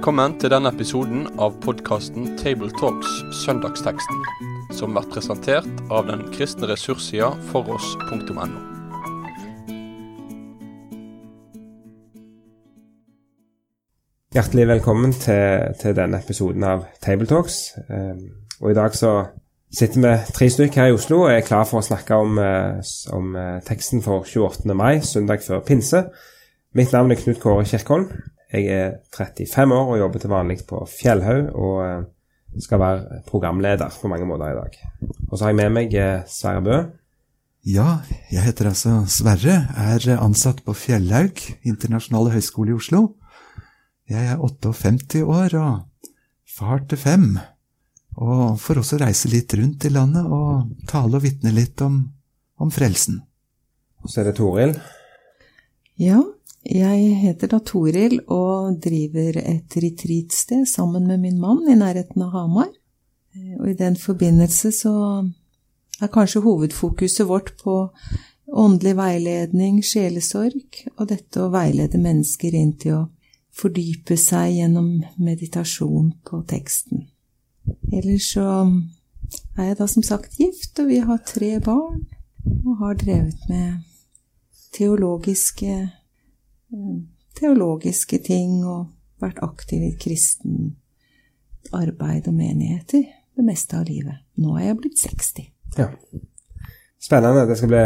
Velkommen til denne episoden av podkasten Tabletalks Søndagsteksten, som blir presentert av den kristne ressurssida foross.no. Hjertelig velkommen til, til denne episoden av Tabletalks. Um, og I dag så sitter vi tre stykker her i Oslo og er klar for å snakke om, uh, om uh, teksten for 28. mai, søndag før pinse. Mitt navn er Knut Kåre Kirkholm. Jeg er 35 år og jobber til vanlig på Fjellhaug og eh, skal være programleder på mange måter i dag. Og så har jeg med meg eh, Sverre Bø. Ja, jeg heter altså Sverre, er ansatt på Fjellhaug internasjonale høgskole i Oslo. Jeg er 58 år og far til fem, og får også reise litt rundt i landet og tale og vitne litt om, om frelsen. Og så er det Toril. Ja, jeg heter da Toril og driver et retreatsted sammen med min mann i nærheten av Hamar. Og i den forbindelse så er kanskje hovedfokuset vårt på åndelig veiledning, sjelesorg, og dette å veilede mennesker inn til å fordype seg gjennom meditasjon på teksten. Ellers så er jeg da som sagt gift, og vi har tre barn, og har drevet med teologiske teologiske ting og vært aktiv i kristen arbeid og menigheter det meste av livet. Nå er jeg blitt 60. Ja. Spennende. Det skal bli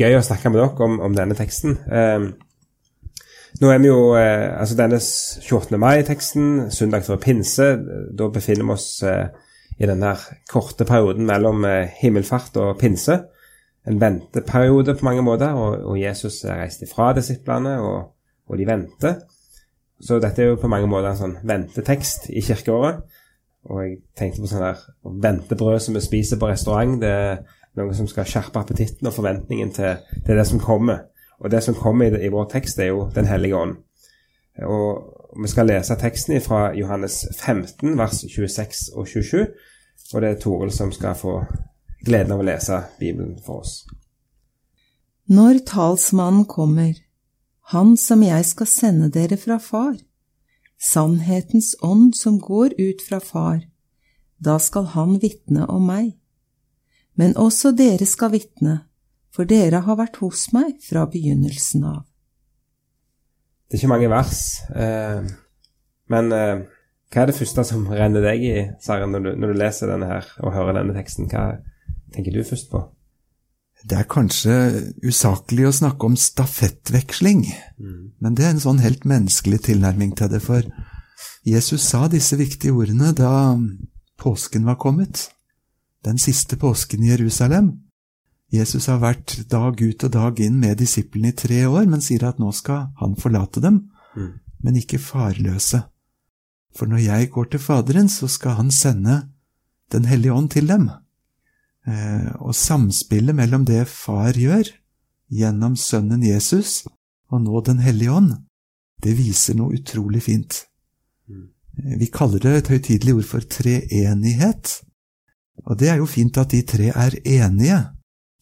gøy å snakke med dere om, om denne teksten. Eh, nå er vi jo eh, Altså denne 28. mai-teksten, søndag før pinse, da befinner vi oss eh, i denne korte perioden mellom eh, himmelfart og pinse en venteperiode på mange måter, og, og Jesus reiste ifra disiplene, og, og, de venter. Så dette er jo på mange måter en sånn ventetekst i kirkeåret. Og jeg tenkte på sånn der ventebrød som vi spiser på restaurant. Det er noe som skal skjerpe appetitten og forventningen til, til det som kommer. Og det som kommer i, i vår tekst, er jo Den hellige ånd. Og vi skal lese teksten fra Johannes 15, vers 26 og 27. Og det er Toril som skal få gleden av å lese Bibelen for oss. Når talsmannen kommer, han som jeg skal sende dere fra Far, sannhetens ånd som går ut fra Far, da skal han vitne om meg. Men også dere skal vitne, for dere har vært hos meg fra begynnelsen av. Det er ikke mange vers, eh, men eh, hva er det første som renner deg i, Sara, når, når, du leser denne her og hører denne teksten? Hva, tenker du først på? Det er kanskje usaklig å snakke om stafettveksling, mm. men det er en sånn helt menneskelig tilnærming til det, for Jesus sa disse viktige ordene da påsken var kommet, den siste påsken i Jerusalem. Jesus har vært dag ut og dag inn med disiplene i tre år, men sier at nå skal han forlate dem, mm. men ikke farløse. For når jeg går til Faderen, så skal han sende Den hellige ånd til dem. Eh, og samspillet mellom det far gjør, gjennom sønnen Jesus, og nå Den hellige ånd, det viser noe utrolig fint. Eh, vi kaller det et høytidelig ord for treenighet. Og det er jo fint at de tre er enige,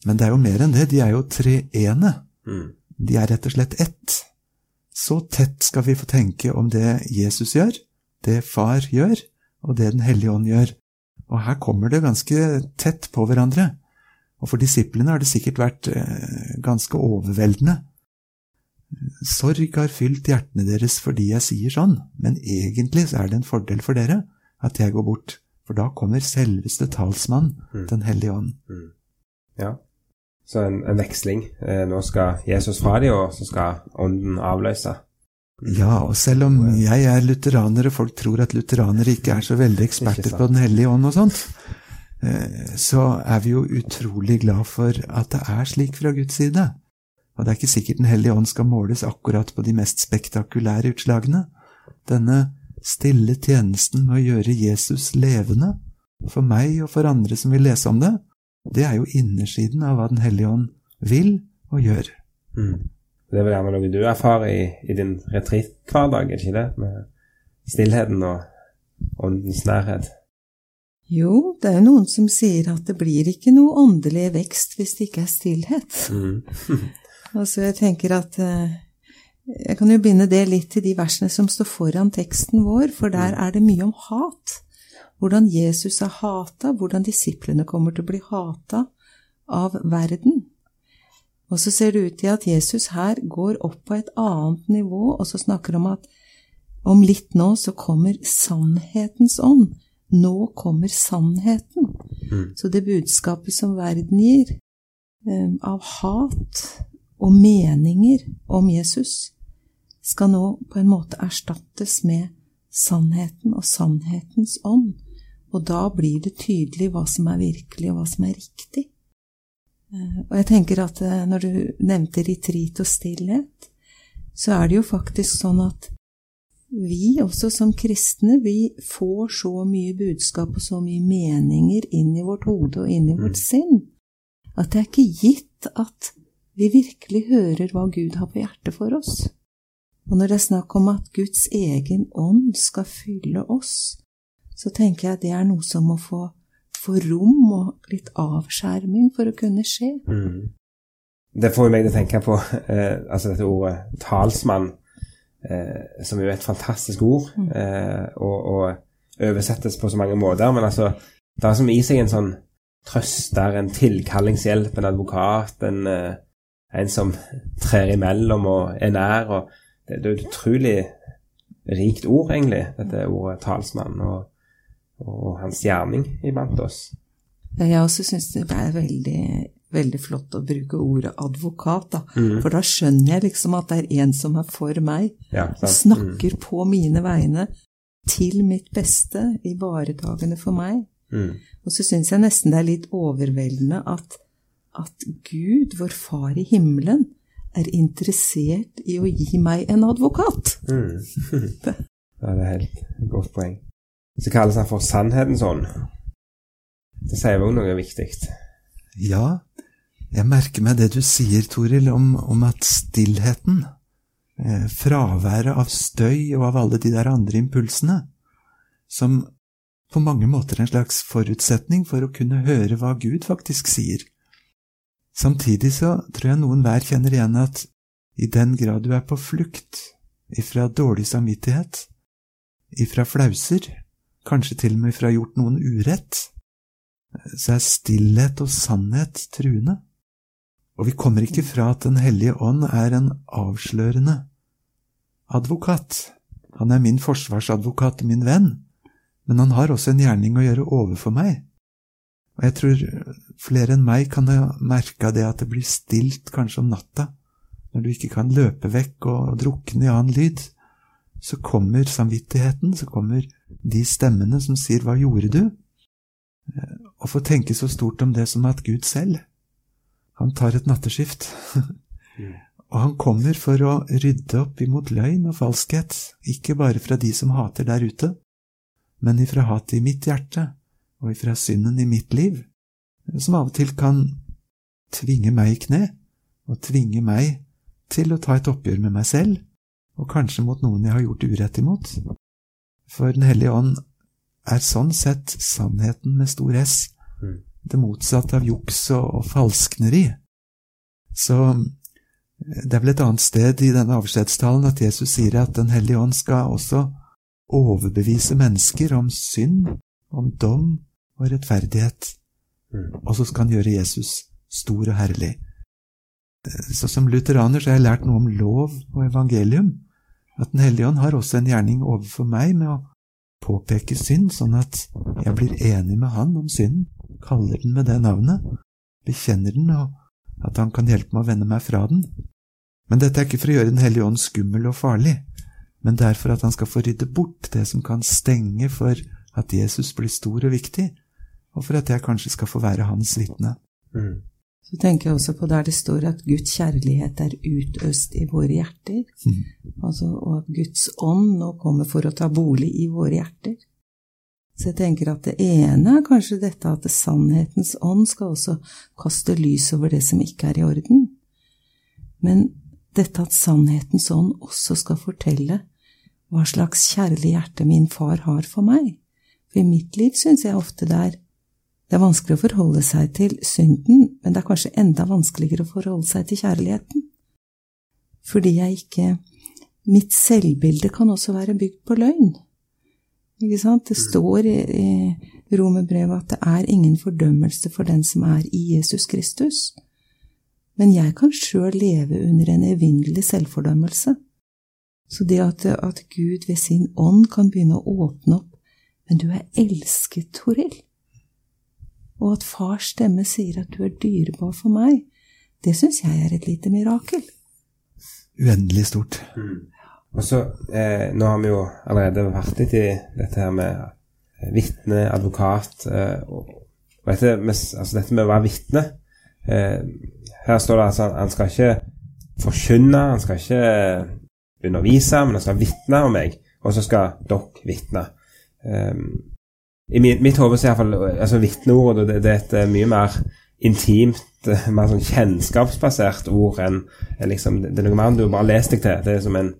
men det er jo mer enn det, de er jo treene. De er rett og slett ett. Så tett skal vi få tenke om det Jesus gjør, det Far gjør, og det Den hellige ånd gjør. Og her kommer det ganske tett på hverandre. Og for disiplene har det sikkert vært eh, ganske overveldende. Sorg har fylt hjertene deres fordi jeg sier sånn, men egentlig så er det en fordel for dere at jeg går bort, for da kommer selveste talsmann, mm. Den hellige ånd. Mm. Ja, så en, en veksling. Eh, nå skal Jesus fra dem, og så skal Ånden avløse. Ja, og selv om jeg er lutheraner, og folk tror at lutheranere ikke er så veldig eksperter på Den hellige ånd og sånt, eh, så er vi jo utrolig glad for at det er slik fra Guds side. Og det er ikke sikkert Den hellige ånd skal måles akkurat på de mest spektakulære utslagene. Denne stille tjenesten med å gjøre Jesus levende, for meg og for andre som vil lese om det, det er jo innersiden av hva Den hellige ånd vil og gjør. Mm. Det er vel gjerne noe du erfarer i, i din retreat-hverdag, er det ikke det? Med stillheten og åndens nærhet. Jo, det er noen som sier at det blir ikke noe åndelig vekst hvis det ikke er stillhet. Mm. altså, jeg tenker at uh, Jeg kan jo binde det litt til de versene som står foran teksten vår, for der er det mye om hat. Hvordan Jesus er hata, hvordan disiplene kommer til å bli hata av verden. Og så ser det ut til at Jesus her går opp på et annet nivå, og så snakker om at om litt nå så kommer sannhetens ånd. Nå kommer sannheten. Mm. Så det budskapet som verden gir, eh, av hat og meninger om Jesus, skal nå på en måte erstattes med sannheten og sannhetens ånd. Og da blir det tydelig hva som er virkelig, og hva som er riktig. Eh, Og jeg tenker at eh, når du nevnte retreat og stillhet, så er det jo faktisk sånn at vi også som kristne, vi får så mye budskap og så mye meninger inn i vårt hode og inn i vårt sinn, at det er ikke gitt at vi virkelig hører hva Gud har på hjertet for oss. Og når det er snakk om at Guds egen ånd skal fylle oss, så tenker jeg det er noe som må få, få rom og litt avskjerming for å kunne skje. Mm. Det får meg til å tenke på eh, altså dette ordet talsmann, eh, som er jo et fantastisk ord, eh, og, og oversettes på så mange måter. Men altså, det er som i seg en sånn trøster, en tilkallingshjelp, en advokat, en, eh, en som trer imellom og er nær. og Det, det er et utrolig rikt ord, egentlig, dette ordet talsmann, og, og hans gjerning iblant oss. Jeg også syns det er veldig, veldig flott å bruke ordet advokat, da. Mm. For da skjønner jeg liksom at det er en som er for meg, Ja, og snakker på mine vegne til mitt beste, ivaretagende for meg. Mm. Og så syns jeg nesten det er litt overveldende at, at Gud, vår Far i himmelen, er interessert i å gi meg en advokat. Mm. det er et helt godt poeng. Så kalles han for sannhetens ånd. Det sier også noe viktig. Ja, jeg merker meg det du sier, Toril, om, om at stillheten, eh, fraværet av støy og av alle de der andre impulsene, som på mange måter er en slags forutsetning for å kunne høre hva Gud faktisk sier. Samtidig så tror jeg noen hver kjenner igjen at i den grad du er på flukt ifra dårlig samvittighet, ifra flauser, kanskje til og med fra gjort noen urett, så er stillhet og sannhet truende. Og vi kommer ikke fra at Den hellige ånd er en avslørende advokat. Han er min forsvarsadvokat og min venn, men han har også en gjerning å gjøre overfor meg. Og jeg tror flere enn meg kan ha merka det at det blir stilt kanskje om natta, når du ikke kan løpe vekk og drukne i annen lyd. Så kommer samvittigheten, så kommer de stemmene som sier hva gjorde du? Å få tenke så stort om det som at Gud selv, han tar et natteskift. og han kommer for å rydde opp imot løgn og falskhet, ikke bare fra de som hater der ute, men ifra hatet i mitt hjerte og ifra synden i mitt liv, som av og til kan tvinge meg i kne, og tvinge meg til å ta et oppgjør med meg selv, og kanskje mot noen jeg har gjort urett imot. For Den hellige ånd er sånn sett sannheten med stor S, Mm. det motsatte av juks og, og falskneri. Så det er vel et annet sted i denne avskjedstalen at Jesus sier at Den hellige ånd skal også overbevise mennesker om synd, om dom og rettferdighet, Mm. og så skal han gjøre Jesus stor og herlig. Så som lutheraner så har jeg lært noe om lov og evangelium, at Den hellige ånd har også en gjerning overfor meg med å påpeke synd, sånn at jeg blir enig med han om synden, kaller den med det navnet, bekjenner den, og at han kan hjelpe meg å vende meg fra den. Men dette er ikke for å gjøre Den hellige ånd skummel og farlig, men det er for at han skal få rydde bort det som kan stenge for at Jesus blir stor og viktig, og for at jeg kanskje skal få være hans vitne. Mm. Så tenker jeg også på der det står at Guds kjærlighet er utøst i våre hjerter. Mm. Altså, og at Guds ånd nå kommer for å ta bolig i våre hjerter. Så jeg tenker at det ene er kanskje dette at sannhetens ånd skal også kaste lys over det som ikke er i orden. Men dette at sannhetens ånd også skal fortelle hva slags kjærlig hjerte min far har for meg. For i mitt liv syns jeg ofte det er det er vanskelig å forholde seg til synden, men det er kanskje enda vanskeligere å forholde seg til kjærligheten. Fordi jeg ikke mitt selvbilde kan også være bygd på løgn. Ikke sant? Det står i, i romerbrevet at det er ingen fordømmelse for den som er i Jesus Kristus. Men jeg kan sjøl leve under en evinnelig selvfordømmelse. Så det at, at, Gud ved sin ånd kan begynne å åpne opp Men du er elsket, Toril. Og at fars stemme sier at du er dyrebar for meg, det syns jeg er et lite mirakel. Uendelig stort. Mm. Og så, eh, Nå har vi jo allerede vært litt i dette her med eh, vitne, advokat eh, og, og dette, med, altså dette med å være vitne. Eh, her står det altså han skal ikke forkynne, han skal ikke undervise, men han skal vitne om meg, og så skal dere vitne. Um, I mitt, mitt hode er iallfall altså, vitneordet det, det, er et eh, mye mer intimt, eh, mer sånn kjennskapsbasert ord enn liksom, Det er noe mer enn du bare har lest deg til. Det er som en,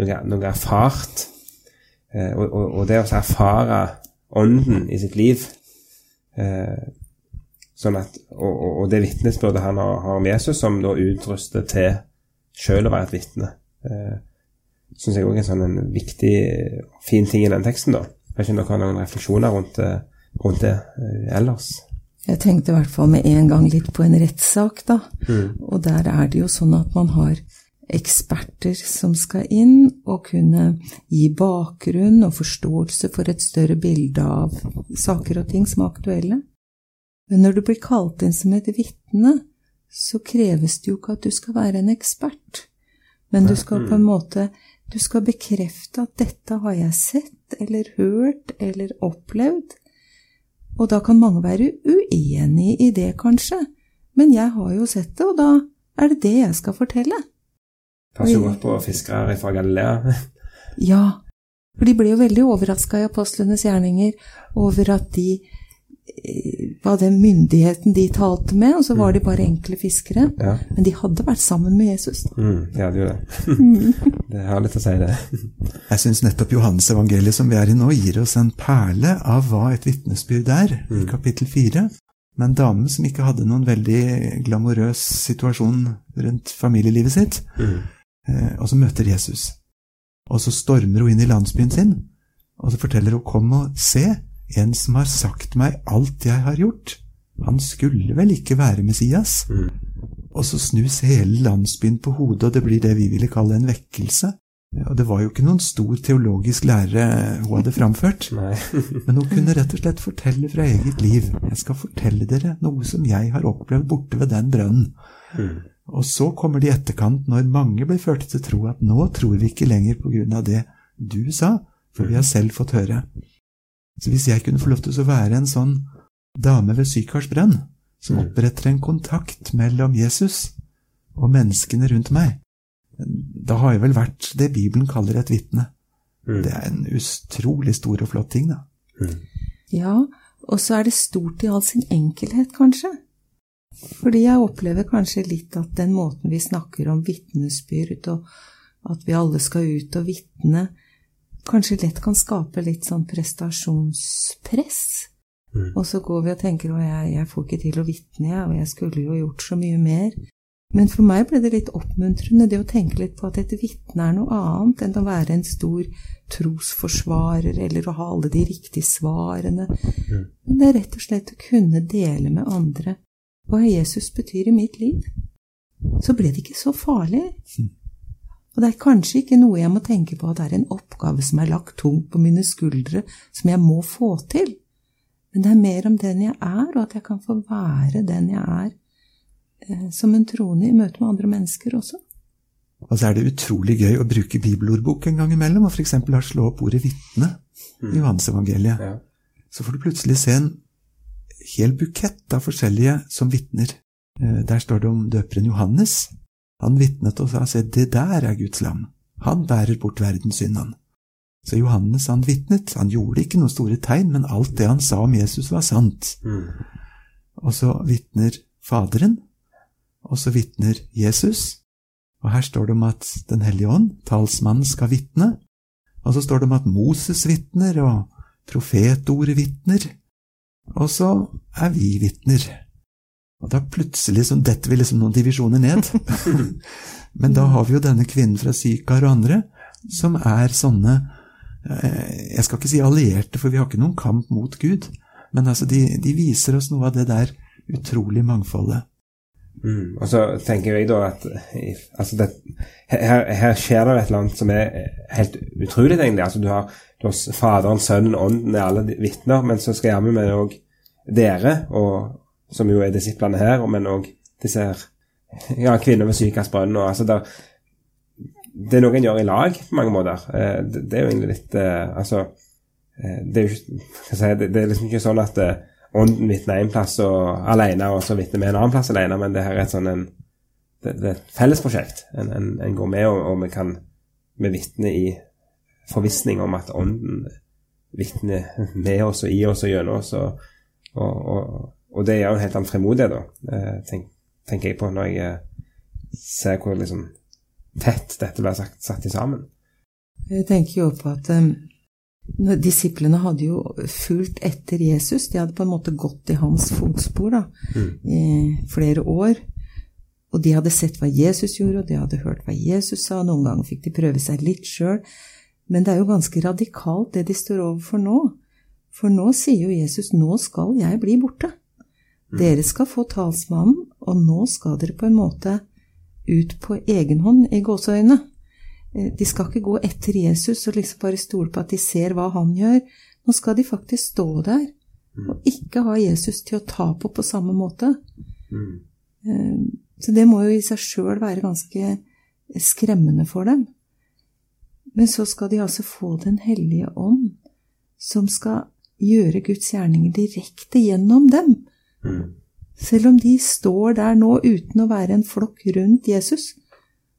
noe, noe erfart. Eh, og, og, og, det å erfare ånden i sitt liv eh, sånn at, og, og det vitnesbyrdet han har, har om Jesus, som da utruster til sjøl å være et vitne. eh, syns jeg òg er en sånn en viktig, fin ting i den teksten. da. Vet ikke om dere har noen refleksjoner rundt, eh, rundt det uh, ellers? Jeg tenkte i hvert fall med en gang litt på en rettssak, da. Mm. Og der er det jo sånn at man har eksperter som skal inn og kunne gi bakgrunn og forståelse for et større bilde av saker og ting som er aktuelle. Men når du blir kalt inn som et vitne, så kreves det jo ikke at du skal være en ekspert, men du skal på en måte du skal bekrefte at dette har jeg sett eller hørt eller opplevd. Og da kan mange være uenig i det, kanskje, men jeg har jo sett det, og da er det det jeg skal fortelle. Passer godt på fiskere fra Galilea. ja, for de ble jo veldig overraska i apostlenes gjerninger over at de var den myndigheten de talte med, og så var de bare enkle fiskere. Ja. Men de hadde vært sammen med Jesus. Mm, de hadde jo det. det har litt å si, det. Jeg syns nettopp Johannes evangeliet som vi er i nå, gir oss en perle av hva et vitnesbyrd er, mm. i kapittel fire. Med en dame som ikke hadde noen veldig glamorøs situasjon rundt familielivet sitt, mm. Eh, og så møter Jesus. Og så stormer hun inn i landsbyen sin, og så forteller hun 'kom og se'. En som har sagt meg alt jeg har gjort. Han skulle vel ikke være Messias? Mm. Og så snus hele landsbyen på hodet, og det blir det vi ville kalle en vekkelse. Og det var jo ikke noen stor teologisk lære hun hadde framført, men hun kunne rett og slett fortelle fra eget liv. Jeg skal fortelle dere noe som jeg har opplevd borte ved den brønnen. Mm. Og så kommer det i etterkant, når mange blir ført til tro at nå tror vi ikke lenger på grunn av det du sa, for vi har selv fått høre. Så hvis jeg kunne få lov til å være en sånn dame ved Sykars brønn, som mm. oppretter en kontakt mellom Jesus og menneskene rundt meg, da har jeg vel vært det Bibelen kaller et vitne. Mm. Det er en utrolig stor og flott ting, da. Mm. Ja, og så er det stort i all sin enkelhet, kanskje. Fordi jeg opplever kanskje litt at den måten vi snakker om vitnesbyrd, og at vi alle skal ut og vitne, kanskje lett kan skape litt sånn prestasjonspress. Mm. Og så går vi og tenker at jeg, jeg, får ikke til å vitne, jeg, og jeg skulle jo gjort så mye mer. Men for meg ble det litt oppmuntrende det å tenke litt på at et vitne er noe annet enn å være en stor trosforsvarer eller å ha alle de riktige svarene. Mm. Det er rett og slett å kunne dele med andre hva Jesus betyr i mitt liv. Så ble det ikke så farlig. Mm. Og det er kanskje ikke noe jeg må tenke på at det er en oppgave som er lagt tungt på mine skuldre, som jeg må få til. Men det er mer om den jeg er, og at jeg kan få være den jeg er eh, som en troende i møte med andre mennesker også. Og så er det utrolig gøy å bruke bibelordbok en gang imellom, og f.eks. slå opp ordet vitne mm. i Johannes-evangeliet. Ja. Så får du plutselig se en hel bukett av forskjellige som vitner. Eh, der står det om døperen Johannes, han vitnet og sa se, det der er Guds lam, han bærer bort verdens synd, han. Så Johannes han vitnet, han gjorde ikke noen store tegn, men alt det han sa om Jesus var sant. Mm. Og så vitner Faderen, og så vitner Jesus, og her står det om at Den hellige ånd, talsmannen, skal vitne, og så står det om at Moses vitner, og profetordet vitner, og så er vi vitner. Og da plutselig så detter vi liksom noen divisjoner ned. Men da har vi jo denne kvinnen fra Sykar og andre som er sånne eh, Jeg skal ikke si allierte, for vi har ikke noen kamp mot Gud. Men altså, de, de viser oss noe av det der utrolig mangfoldet. Mm. Og så tenker jeg da at altså det, her, her, skjer det et eller annet som er helt utrolig, egentlig. Altså du har, du har Faderen, Sønnen, Ånden er alle vitner, men så skal jammen med òg dere, og, som jo er disiplene her, men òg disse her ja, kvinner ved Sykas brønn. Altså det, det er noe en gjør i lag på mange måter. Eh, det, det er jo egentlig litt eh, Altså, eh, det er jo ikke si, det, er liksom ikke sånn at ånden vitner én plass og alene, og så vitner vi en annen plass alene, men det her er et sånn en det, det er et fellesprosjekt. En, en, en, går med, og, og vi kan vi vitner i forvissning om at ånden vitner med oss og i oss og gjennom oss. Og, og, og, og det gjør en helt annen fremodighet, da, tenk, tenker jeg på når jeg ser hvor liksom tett dette ble sagt, satt sammen. Jeg tenker jo på at um, Disiplene hadde jo fulgt etter Jesus. De hadde på en måte gått i hans fotspor da, mm. i flere år. Og de hadde sett hva Jesus gjorde, og de hadde hørt hva Jesus sa. Noen ganger fikk de prøve seg litt sjøl. Men det er jo ganske radikalt, det de står overfor nå. For nå sier jo Jesus 'nå skal jeg bli borte'. Mm. Dere skal få talsmannen, og nå skal dere på en måte ut på egen hånd, i gåseøyne. Eh, de skal ikke gå etter Jesus og liksom bare stole på at de ser hva han gjør. Nå skal de faktisk stå der mm. og ikke ha Jesus til å ta på på samme måte. Mm. Eh, så det må jo i seg sjøl være ganske skremmende for dem. Men så skal de altså få Den hellige ånd, som skal gjøre Guds gjerninger direkte gjennom dem. Mm. Selv om de står der nå uten å være en flokk rundt Jesus,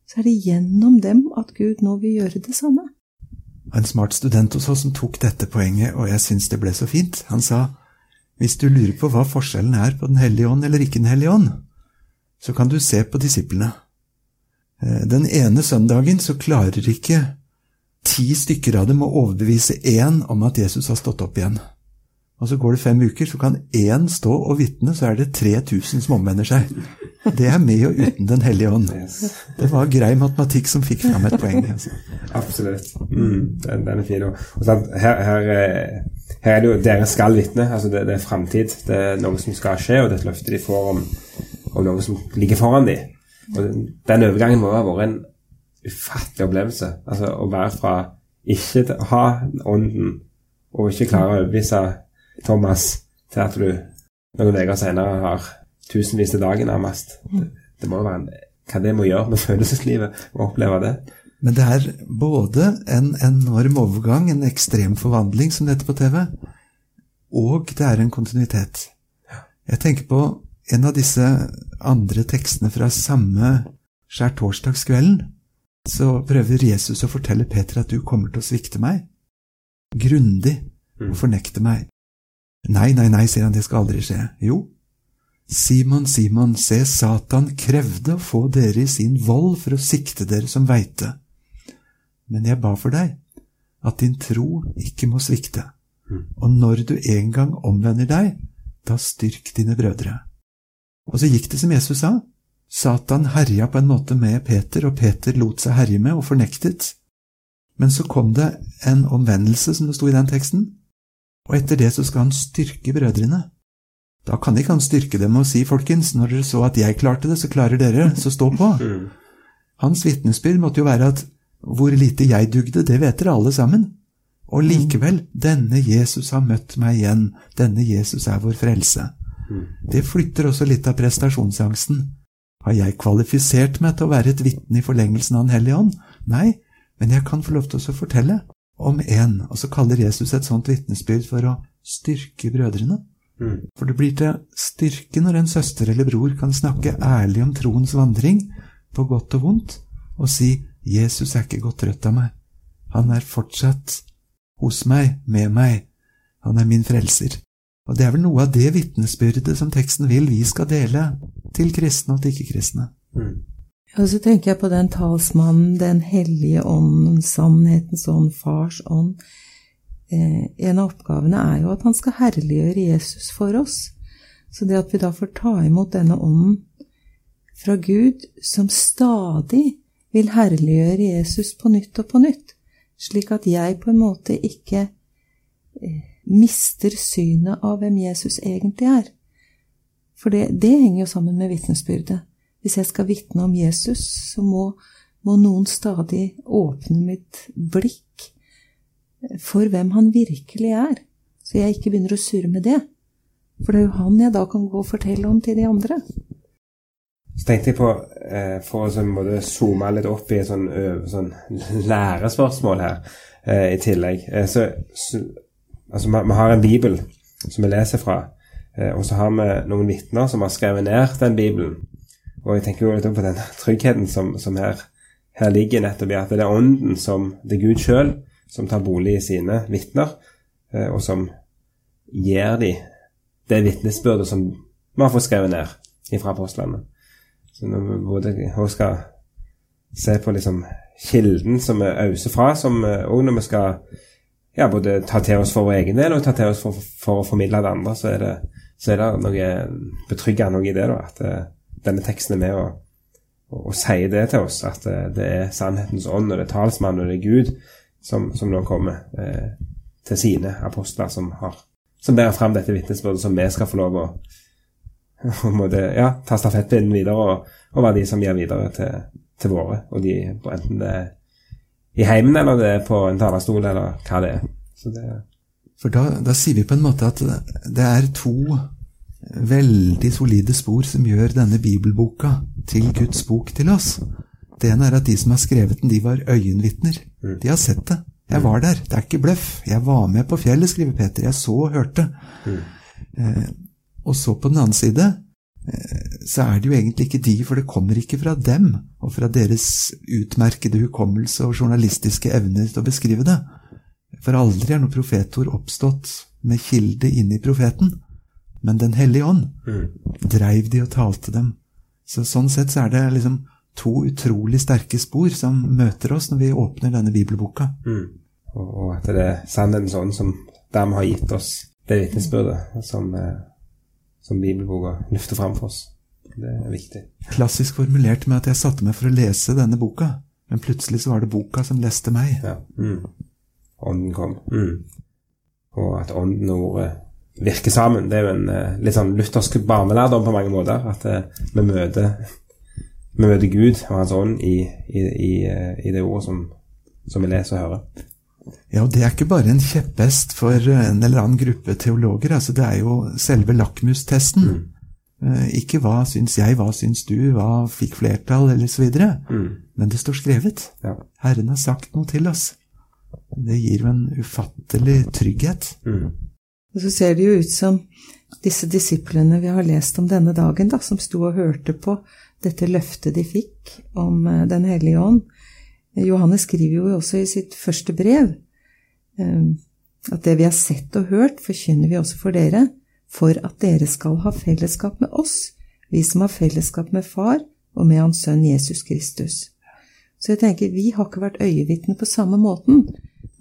så er det gjennom dem at Gud nå vil gjøre det samme. En smart student hos oss som tok dette poenget, og jeg syns det ble så fint. Han sa hvis du lurer på hva forskjellen er på Den hellige ånd eller ikke Den hellige ånd, så kan du se på disiplene. Eh, den ene søndagen så klarer ikke ti stykker av dem å overbevise én om at Jesus har stått opp igjen. Og så går det fem uker, så kan én stå og vitne, så er det 3000 som omvender seg. Det er med og uten Den hellige ånd. Det var grei matematikk som fikk fram et poeng. Altså. Absolutt. Mm, den, den, er fin. Og, her, her, eh, her, er det jo dere skal vitne. altså det, det, er framtid. Det er noe som skal skje, og det er et løfte de får om, om noe som ligger foran dem. Og den, den overgangen må ha vært en ufattelig opplevelse. Altså Å være fra ikke å ha ånden, og ikke klare å overbevise Thomas, til at du noen uker senere har tusenvis til dagen nærmest. Det, det må jo være en, hva det må gjøre med følelseslivet å oppleve det. Men det er både en enorm overgang, en ekstrem forvandling, som det heter på TV, og det er en kontinuitet. Jeg tenker på en av disse andre tekstene fra samme skjærtorsdagskvelden. Så prøver Jesus å fortelle Peter at du kommer til å svikte meg. Grundig. Og mm. fornekte meg. Nei, nei, nei, sier han, det skal aldri skje. Jo. Simon, Simon, se, Satan krevde å få dere i sin vold for å sikte dere som veite. Men jeg ba for deg, at din tro ikke må svikte. Mm. Og når du en gang omvender deg, da styrk dine brødre. Og så gikk det som Jesus sa. Satan herja på en måte med Peter, og Peter lot seg herje med og fornektet. Men så kom det en omvendelse, som det sto i den teksten, og etter det så skal han styrke brødrene. Da kan ikke han styrke dem og si, folkens, når dere så at jeg klarte det, så klarer dere, så stå på. Mm. Hans vitnesbyrd måtte jo være at hvor lite jeg dugde, det vet dere alle sammen. Og mm. likevel, denne Jesus har møtt meg igjen, denne Jesus er vår frelse. Mm. Det flytter også litt av prestasjonsangsten. Har jeg kvalifisert meg til å være et vitne i forlengelsen av Den hellige ånd? Nei, men jeg kan få lov til å fortelle om én. og så kaller Jesus et sånt vitnesbyrd for å styrke brødrene. Mm. For det blir til styrke når en søster eller bror kan snakke ærlig om troens vandring, på godt og vondt, og si 'Jesus er ikke gått trøtt av meg'. Han er fortsatt hos meg, med meg. Han er min frelser. Og det er vel noe av det vitnesbyrdet som teksten vil vi skal dele til kristne og til ikke-kristne. Mm. Og så tenker jeg på den talsmannen, Den hellige ånden, sannhetens ånd, Fars ånd. Eh, en av oppgavene er jo at han skal herliggjøre Jesus for oss. Så det at vi da får ta imot denne ånden fra Gud, som stadig vil herliggjøre Jesus på nytt og på nytt, slik at jeg på en måte ikke eh, mister synet av hvem Jesus egentlig er. For det, det henger jo sammen med vitnesbyrdet. Hvis jeg skal vitne om Jesus, så må, må noen stadig åpne mitt blikk for hvem han virkelig er, så jeg ikke begynner å surre med det. For det er jo han jeg da kan gå og fortelle om til de andre. Så tenkte jeg på, eh, for å måtte zoome litt opp i et sånn, sånn lærespørsmål her eh, i tillegg eh, så, så, Altså, vi, har en bibel som vi leser fra, eh, og så har vi noen vitner som har skrevet ned den bibelen. Og jeg tenker jo litt på den tryggheten som, som her, her, ligger nettopp i at det er ånden som det er Gud sjøl som tar bolig i sine vitner, eh, og som gir dem det vitnesbyrdet som vi har fått skrevet ned fra apostlene. Så når vi både skal se på liksom kilden som vi auser fra, som òg når vi skal ja, både ta til oss for vår egen del og ta til oss for, for å formidle det andre, så er det, så er det noe betryggende noe i det. da, At uh, denne teksten er med og, og, og, sier det til oss. At uh, det er sannhetens ånd, og det er talsmannen, og det er Gud som, som nå kommer eh, til sine apostler, som, har, som bærer fram dette vitnesbyrdet, som vi skal få lov å måtte, ja, ta stafettpinnen videre og, og, være de som gir videre til, til våre. Og de, enten det er i heimen, eller det er på en talerstol, eller hva det er. Det For da, da, sier vi på en måte at det er to veldig solide spor som gjør denne bibelboka til Guds bok til oss. Det ene er at de som har skrevet den, de var øyenvitner. Mm. De har sett det. Jeg var der. Det er ikke bløff. Jeg var med på fjellet, skriver Peter. Jeg så og hørte. Mm. Eh, og så på den annen side Eh, så er det jo egentlig ikke de, for det kommer ikke fra dem og fra deres utmerkede hukommelse og journalistiske evner til å beskrive det. For aldri er noe profetord oppstått med kilde inni i profeten, men Den hellige ånd mm. dreiv de og talte dem. Så Sånn sett så er det liksom to utrolig sterke spor som møter oss når vi åpner denne bibelboka. Mm. Og at det er sannhetens ånd som de har gitt oss det vitnesbyrdet som eh, som bibelboka løfter fram for oss. Det er viktig. Klassisk formulert med at jeg satte meg for å lese denne boka, men plutselig så var det boka som leste meg. Ja. Mm. Ånden kom. Mm. Og at ånden og ordet virker sammen. Det er jo en uh, litt sånn luthersk barnelærdom på mange måter. At uh, vi, møter, vi, møter, Gud og Hans ånd i, i, i, uh, i det ordet som, som vi leser og hører. Ja, og det er ikke bare en kjepphest for en eller annen gruppe teologer. altså Det er jo selve lakmustesten. Mm. Ikke hva syns jeg, hva syns du, hva fikk flertall, eller så videre. Mm. Men det står skrevet. Ja. Herren har sagt noe til oss. Det gir jo en ufattelig trygghet. Mm. Og så ser det jo ut som disse disiplene vi har lest om denne dagen, da, som sto og hørte på dette løftet de fikk om eh, Den hellige ånd, Johannes skriver jo også i sitt første brev eh, at det vi har sett og hørt, forkynner vi også for dere, for at dere skal ha fellesskap med oss, vi som har fellesskap med Far og med Hans Sønn Jesus Kristus. Så jeg tenker, vi har ikke vært øyevitne på samme måten,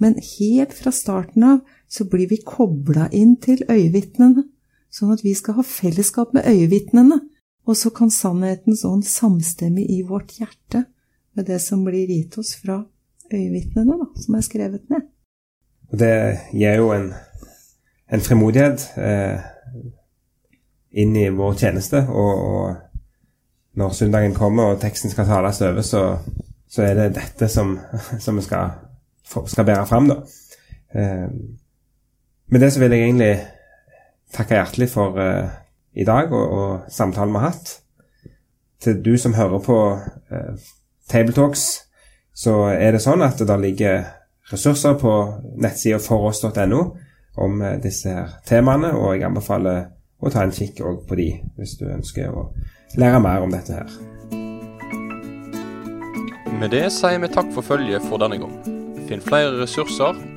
men helt fra starten av så blir vi kobla inn til øyevitnene, sånn at vi skal ha fellesskap med øyevitnene, og så kan sannhetens ånd samstemme i vårt hjerte med det som blir gitt oss fra øyevitnene, som er skrevet ned. Det gir jo en, en frimodighet eh, inn i vår tjeneste. Og, og, når søndagen kommer og teksten skal tales over, så, så er det dette som, som vi skal, skal, bære fram, da. Eh, med det så vil jeg egentlig takke hjertelig for uh, i dag og, og samtalen vi har hatt. Til du som hører på uh, Tabletalks, så er det sånn at det ligger ressurser på nettsida foross.no om uh, disse her temaene, og jeg anbefaler å ta en kikk òg på de hvis du ønsker å lære mer om dette her. Med det sier vi takk for følget for denne gang. Finn flere ressurser,